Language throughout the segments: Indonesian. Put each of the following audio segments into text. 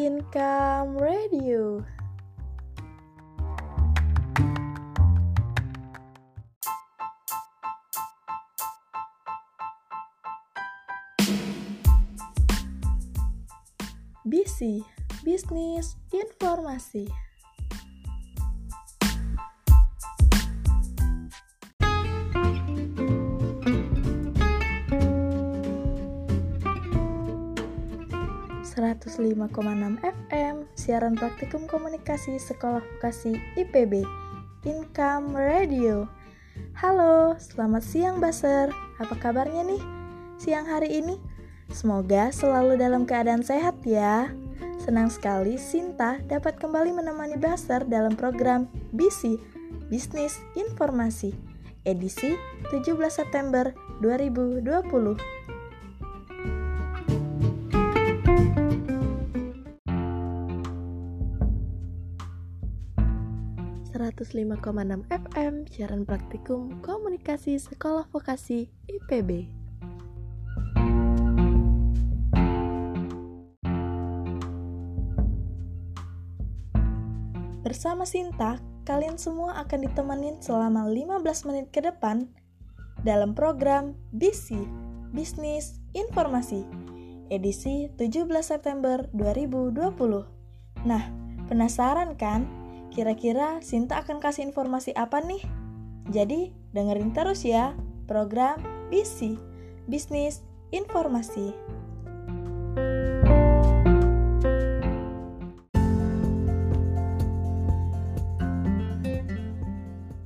Income Radio. BC Bisnis Informasi. ...105,6 FM, siaran praktikum komunikasi Sekolah Vokasi IPB, Income Radio. Halo, selamat siang Baser, apa kabarnya nih? Siang hari ini, semoga selalu dalam keadaan sehat ya. Senang sekali Sinta dapat kembali menemani Baser dalam program BC, Bisnis Informasi, edisi 17 September 2020. 105,6 FM siaran praktikum komunikasi sekolah vokasi IPB. Bersama Sinta, kalian semua akan ditemenin selama 15 menit ke depan dalam program BC, Bisnis Informasi, edisi 17 September 2020. Nah, penasaran kan? Kira-kira Sinta akan kasih informasi apa nih? Jadi, dengerin terus ya program BC, Bisnis Informasi.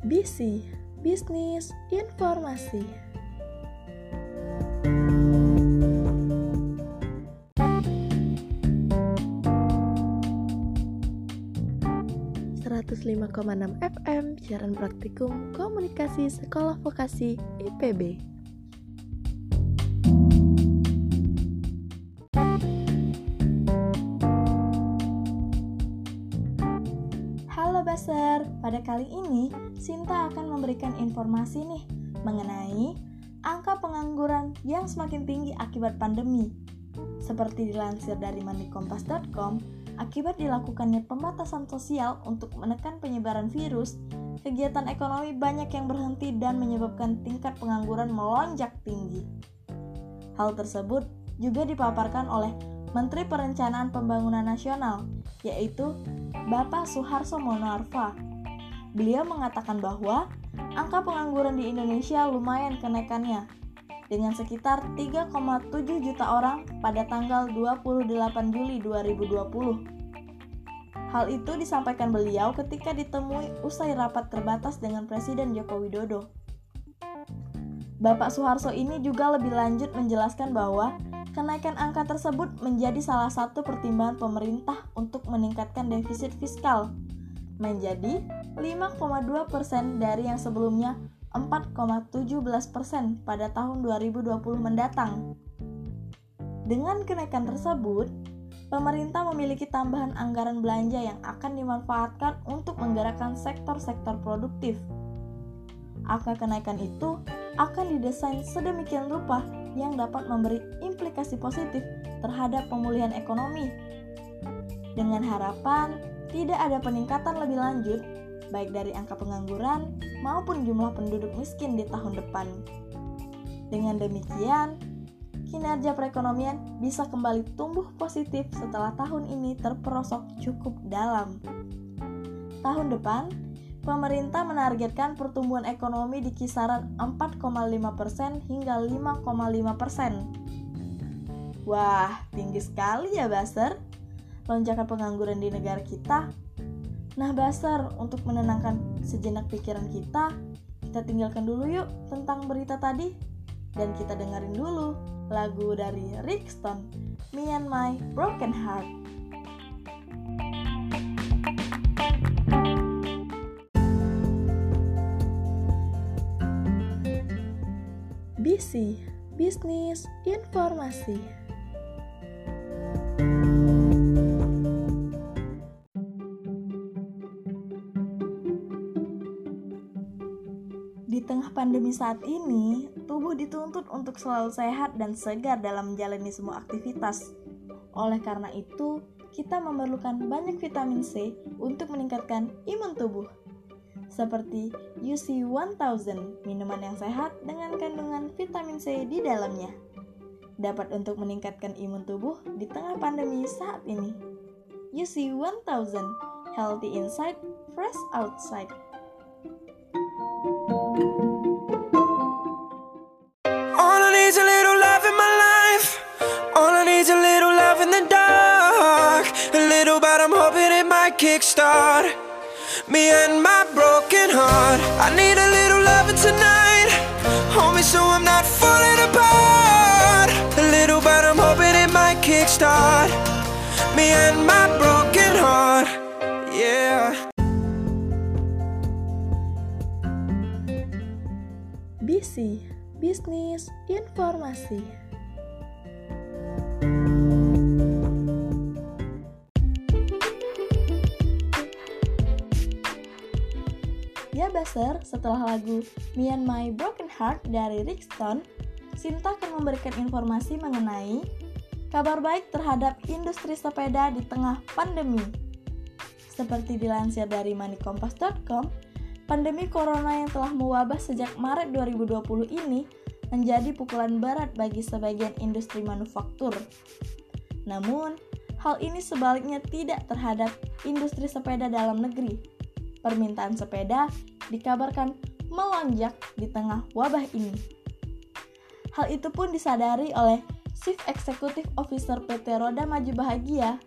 BC, Bisnis Informasi. 105,6 FM siaran praktikum komunikasi sekolah vokasi IPB. Halo Baser, pada kali ini Sinta akan memberikan informasi nih mengenai angka pengangguran yang semakin tinggi akibat pandemi. Seperti dilansir dari mandikompas.com, Akibat dilakukannya pembatasan sosial untuk menekan penyebaran virus, kegiatan ekonomi banyak yang berhenti dan menyebabkan tingkat pengangguran melonjak tinggi. Hal tersebut juga dipaparkan oleh Menteri Perencanaan Pembangunan Nasional, yaitu Bapak Suharso Monarfa. Beliau mengatakan bahwa angka pengangguran di Indonesia lumayan kenaikannya, dengan sekitar 3,7 juta orang pada tanggal 28 Juli 2020. Hal itu disampaikan beliau ketika ditemui usai rapat terbatas dengan Presiden Joko Widodo. Bapak Soeharto ini juga lebih lanjut menjelaskan bahwa kenaikan angka tersebut menjadi salah satu pertimbangan pemerintah untuk meningkatkan defisit fiskal menjadi 5,2 persen dari yang sebelumnya 4,17 persen pada tahun 2020 mendatang. Dengan kenaikan tersebut, pemerintah memiliki tambahan anggaran belanja yang akan dimanfaatkan untuk menggerakkan sektor-sektor produktif. Angka kenaikan itu akan didesain sedemikian rupa yang dapat memberi implikasi positif terhadap pemulihan ekonomi. Dengan harapan tidak ada peningkatan lebih lanjut baik dari angka pengangguran maupun jumlah penduduk miskin di tahun depan. Dengan demikian, kinerja perekonomian bisa kembali tumbuh positif setelah tahun ini terperosok cukup dalam. Tahun depan, pemerintah menargetkan pertumbuhan ekonomi di kisaran 4,5% hingga 5,5%. Wah, tinggi sekali ya Baser. Lonjakan pengangguran di negara kita Nah, Basar, untuk menenangkan sejenak pikiran kita, kita tinggalkan dulu yuk tentang berita tadi. Dan kita dengerin dulu lagu dari Rickstone, Me and My Broken Heart. BC, Bisnis Informasi. Pandemi saat ini, tubuh dituntut untuk selalu sehat dan segar dalam menjalani semua aktivitas. Oleh karena itu, kita memerlukan banyak vitamin C untuk meningkatkan imun tubuh. Seperti UC 1000, minuman yang sehat dengan kandungan vitamin C di dalamnya. Dapat untuk meningkatkan imun tubuh di tengah pandemi saat ini. UC 1000, healthy inside, fresh outside. Kickstart me and my broken heart. I need a little loving tonight, homie, so I'm not falling apart. A little, but I'm hoping it might kickstart me and my broken heart. Yeah. BC Bisnis Informasi. Setelah lagu Me and My Broken Heart dari Rick Stone, Sinta akan memberikan informasi mengenai kabar baik terhadap industri sepeda di tengah pandemi. Seperti dilansir dari moneykompas.com, pandemi corona yang telah mewabah sejak Maret 2020 ini menjadi pukulan berat bagi sebagian industri manufaktur. Namun, hal ini sebaliknya tidak terhadap industri sepeda dalam negeri, permintaan sepeda dikabarkan melonjak di tengah wabah ini. Hal itu pun disadari oleh Chief Executive Officer PT Roda Maju Bahagia,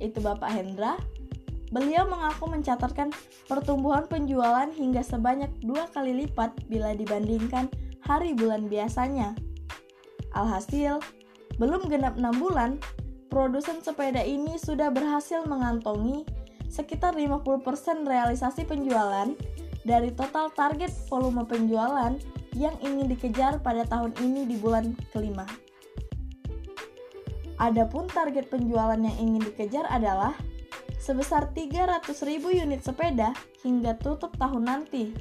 yaitu Bapak Hendra. Beliau mengaku mencatatkan pertumbuhan penjualan hingga sebanyak dua kali lipat bila dibandingkan hari bulan biasanya. Alhasil, belum genap 6 bulan, produsen sepeda ini sudah berhasil mengantongi sekitar 50% realisasi penjualan dari total target volume penjualan yang ingin dikejar pada tahun ini di bulan kelima. Adapun target penjualan yang ingin dikejar adalah sebesar 300.000 unit sepeda hingga tutup tahun nanti.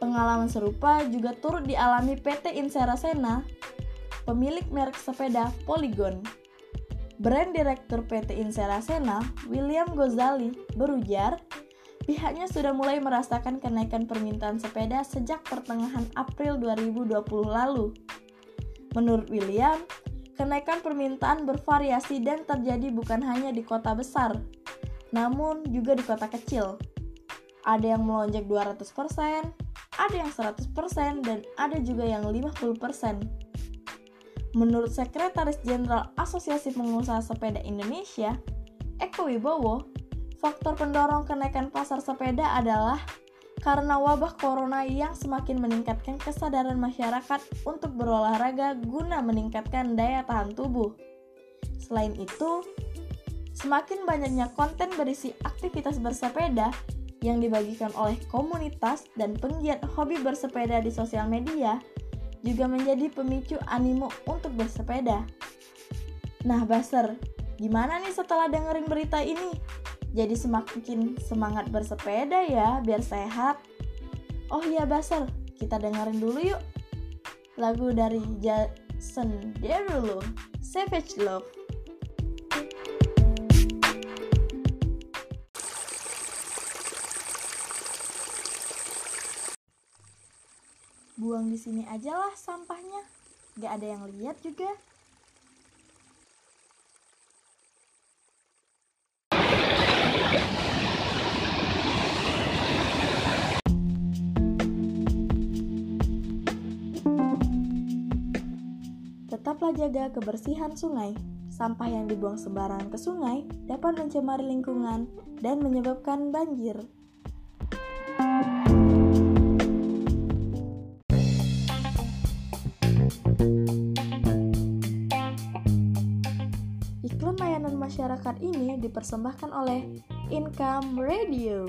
Pengalaman serupa juga turut dialami PT Insera Sena, pemilik merek sepeda Polygon. Brand Direktur PT Insera Sena, William Gozali, berujar, pihaknya sudah mulai merasakan kenaikan permintaan sepeda sejak pertengahan April 2020 lalu. Menurut William, kenaikan permintaan bervariasi dan terjadi bukan hanya di kota besar, namun juga di kota kecil. Ada yang melonjak 200%, ada yang 100%, dan ada juga yang 50%. Menurut Sekretaris Jenderal Asosiasi Pengusaha Sepeda Indonesia, Eko Wibowo, faktor pendorong kenaikan pasar sepeda adalah karena wabah corona yang semakin meningkatkan kesadaran masyarakat untuk berolahraga guna meningkatkan daya tahan tubuh. Selain itu, semakin banyaknya konten berisi aktivitas bersepeda yang dibagikan oleh komunitas dan penggiat hobi bersepeda di sosial media juga menjadi pemicu animo untuk bersepeda. Nah, Baser, gimana nih setelah dengerin berita ini? Jadi semakin semangat bersepeda ya, biar sehat. Oh iya, Baser, kita dengerin dulu yuk. Lagu dari Jason Derulo, Savage Love. Buang di sini aja lah sampahnya. Gak ada yang lihat juga. Jaga kebersihan sungai. Sampah yang dibuang sembarangan ke sungai dapat mencemari lingkungan dan menyebabkan banjir. masyarakat ini dipersembahkan oleh Income Radio.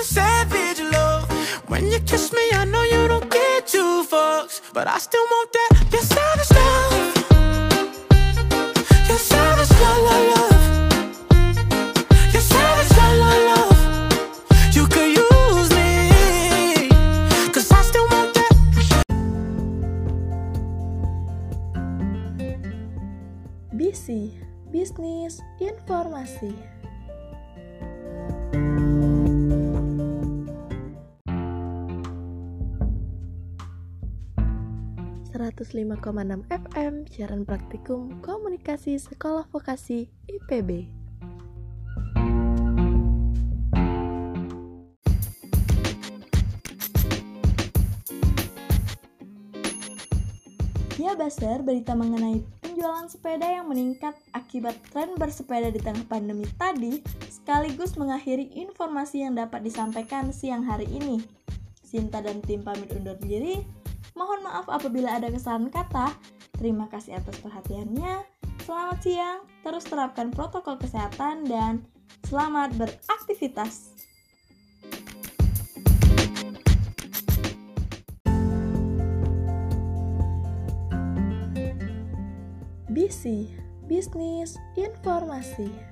You're savage love. When you kiss me, I know you don't get too far. but I still want that. Your savage love. Your savage love, love, love. Your savage love, love, love. You could use me, cause I still want that. BC Bisnis Informasi 105,6 FM Siaran Praktikum Komunikasi Sekolah Vokasi IPB Ya Baser, berita mengenai penjualan sepeda yang meningkat akibat tren bersepeda di tengah pandemi tadi sekaligus mengakhiri informasi yang dapat disampaikan siang hari ini. Sinta dan tim pamit undur diri. Mohon maaf apabila ada kesalahan kata. Terima kasih atas perhatiannya. Selamat siang, terus terapkan protokol kesehatan dan selamat beraktivitas. BC Bisnis Informasi